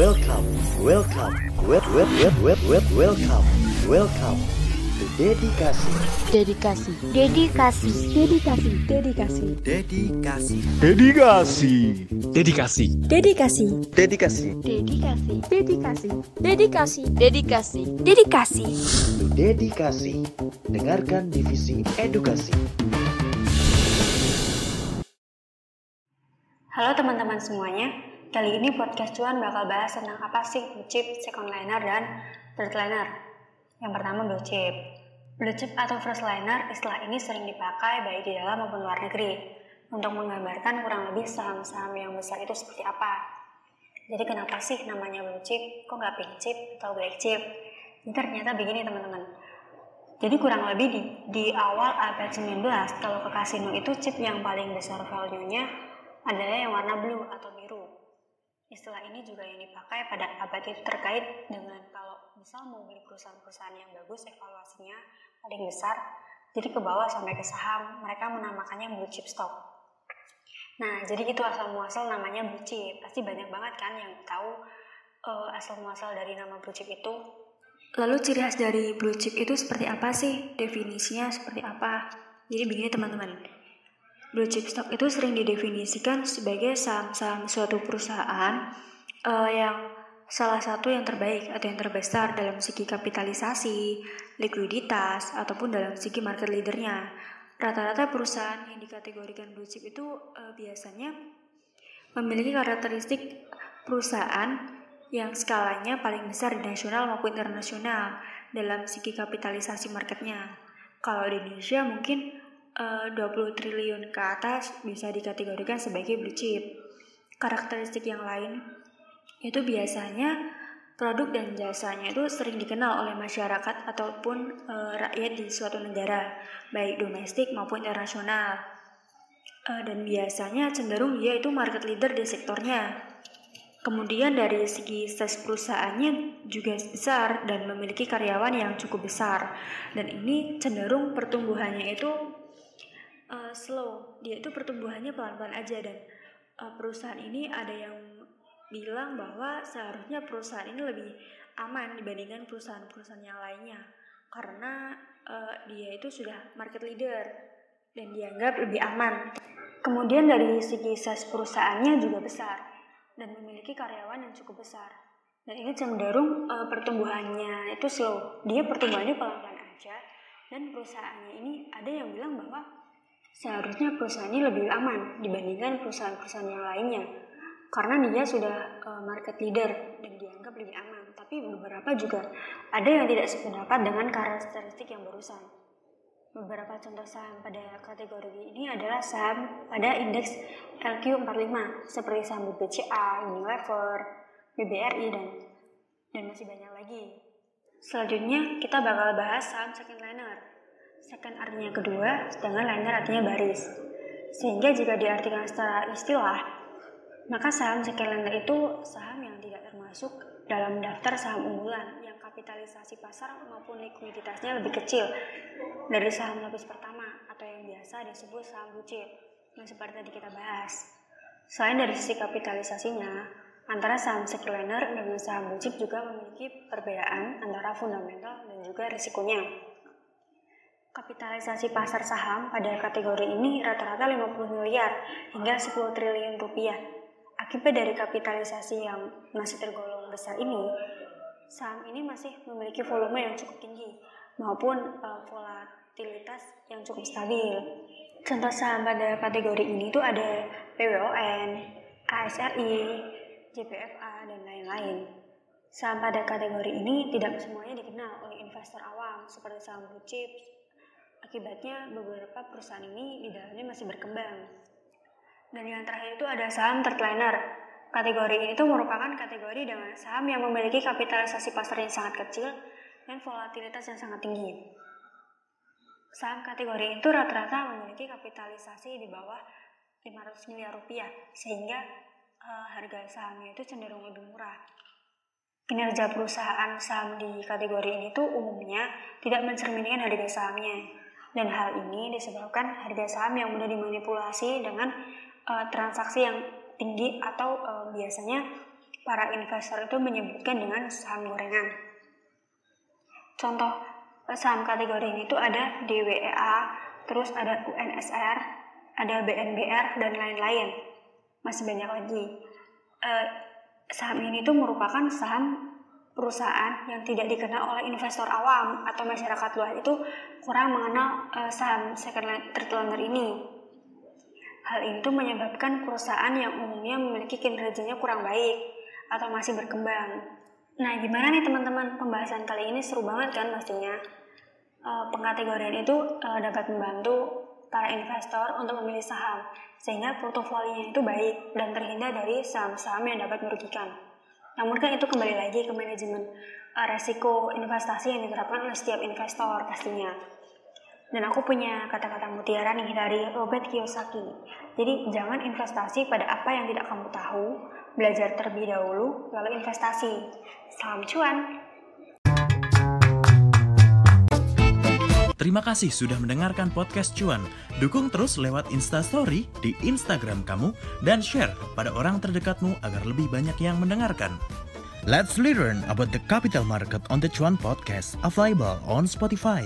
Welcome, welcome, wel wel wel wel wel welcome, welcome to Dedikasi. Dedikasi. Dedikasi. Dedikasi. Dedikasi. Dedikasi. Dedikasi. Dedikasi. Dedikasi. Dedikasi. Dedikasi. Dedikasi. Dedikasi. Dedikasi. Dedikasi. To Dedikasi. Dengarkan divisi edukasi. Halo teman-teman semuanya, kali ini podcast Cuan bakal bahas tentang apa sih blue chip, second liner, dan third liner. Yang pertama blue chip. Blue chip atau first liner, istilah ini sering dipakai baik di dalam maupun luar negeri untuk menggambarkan kurang lebih saham-saham yang besar itu seperti apa. Jadi kenapa sih namanya blue chip, kok nggak pink chip atau black chip? Ini ternyata begini teman-teman. Jadi kurang lebih di, di awal abad 19, kalau ke kasino itu chip yang paling besar value-nya adalah yang warna blue atau. Istilah ini juga yang dipakai pada abad itu terkait dengan kalau misal mau beli perusahaan-perusahaan yang bagus evaluasinya paling besar, jadi ke bawah sampai ke saham, mereka menamakannya blue chip stock. Nah, jadi itu asal muasal namanya blue chip. Pasti banyak banget kan yang tahu uh, asal muasal dari nama blue chip itu. Lalu ciri khas dari blue chip itu seperti apa sih? Definisinya seperti apa? Jadi begini teman-teman. Blue chip stock itu sering didefinisikan sebagai saham-saham suatu perusahaan uh, yang salah satu yang terbaik atau yang terbesar dalam segi kapitalisasi, likuiditas, ataupun dalam segi market leadernya. Rata-rata perusahaan yang dikategorikan blue chip itu uh, biasanya memiliki karakteristik perusahaan yang skalanya paling besar di nasional maupun internasional dalam segi kapitalisasi marketnya. Kalau di Indonesia mungkin uh, 20 triliun ke atas bisa dikategorikan sebagai blue chip. Karakteristik yang lain itu biasanya produk dan jasanya itu sering dikenal oleh masyarakat ataupun uh, rakyat di suatu negara, baik domestik maupun internasional. Uh, dan biasanya cenderung dia itu market leader di sektornya. Kemudian dari segi size perusahaannya juga besar dan memiliki karyawan yang cukup besar. Dan ini cenderung pertumbuhannya itu uh, slow. Dia itu pertumbuhannya pelan-pelan aja dan uh, perusahaan ini ada yang bilang bahwa seharusnya perusahaan ini lebih aman dibandingkan perusahaan-perusahaan yang lainnya karena uh, dia itu sudah market leader dan dianggap lebih aman. Kemudian dari segi size perusahaannya juga besar dan memiliki karyawan yang cukup besar. Dan ini cenderung uh, pertumbuhannya itu slow. Dia pertumbuhannya pelan-pelan aja dan perusahaannya ini ada yang bilang bahwa seharusnya perusahaan ini lebih aman dibandingkan perusahaan-perusahaan yang lainnya karena dia sudah uh, market leader dan dianggap lebih aman. Tapi beberapa juga ada yang tidak sependapat dengan karakteristik yang barusan. Beberapa contoh saham pada kategori ini adalah saham pada indeks LQ45 seperti saham BBCA, Unilever, BBRI dan dan masih banyak lagi. Selanjutnya kita bakal bahas saham second liner. Second artinya kedua, sedangkan liner artinya baris. Sehingga jika diartikan secara istilah, maka saham second liner itu saham yang tidak termasuk dalam daftar saham unggulan yang kapitalisasi pasar maupun likuiditasnya lebih kecil dari saham lapis pertama atau yang biasa disebut saham blue chip yang seperti tadi kita bahas. Selain dari sisi kapitalisasinya, antara saham second liner dengan saham blue chip juga memiliki perbedaan antara fundamental dan juga risikonya. Kapitalisasi pasar saham pada kategori ini rata-rata 50 miliar hingga 10 triliun rupiah Akibat dari kapitalisasi yang masih tergolong besar ini, saham ini masih memiliki volume yang cukup tinggi maupun uh, volatilitas yang cukup stabil. Contoh saham pada kategori ini itu ada PWON, ASRI, JPFA, dan lain-lain. Saham pada kategori ini tidak semuanya dikenal oleh investor awam seperti saham blue chips. Akibatnya beberapa perusahaan ini di dalamnya masih berkembang. Dan yang terakhir itu ada saham third liner. Kategori ini itu merupakan kategori dengan saham yang memiliki kapitalisasi pasar yang sangat kecil dan volatilitas yang sangat tinggi. Saham kategori itu rata-rata memiliki kapitalisasi di bawah 500 miliar rupiah, sehingga uh, harga sahamnya itu cenderung lebih murah. Kinerja perusahaan saham di kategori ini tuh umumnya tidak mencerminkan harga sahamnya, dan hal ini disebabkan harga saham yang mudah dimanipulasi dengan uh, transaksi yang tinggi atau uh, biasanya para investor itu menyebutkan dengan saham gorengan. Contoh saham kategori ini itu ada DWEA, terus ada UNSR, ada BNBR dan lain-lain. Masih banyak lagi. Eh, saham ini tuh merupakan saham perusahaan yang tidak dikenal oleh investor awam atau masyarakat luas itu kurang mengenal uh, saham second lender ini. Hal itu menyebabkan perusahaan yang umumnya memiliki kinerjanya kurang baik atau masih berkembang. Nah, gimana nih teman-teman? Pembahasan kali ini seru banget kan pastinya. Uh, pengkategorian itu uh, dapat membantu para investor untuk memilih saham sehingga portofolionya itu baik dan terhindar dari saham-saham yang dapat merugikan. Namun kan itu kembali lagi ke manajemen uh, resiko investasi yang diterapkan oleh setiap investor pastinya. Dan aku punya kata-kata mutiara nih dari Robert Kiyosaki. Jadi jangan investasi pada apa yang tidak kamu tahu, belajar terlebih dahulu, lalu investasi. Salam cuan! Terima kasih sudah mendengarkan podcast Cuan. Dukung terus lewat Instastory di Instagram kamu dan share pada orang terdekatmu agar lebih banyak yang mendengarkan. Let's learn about the capital market on the Cuan podcast available on Spotify.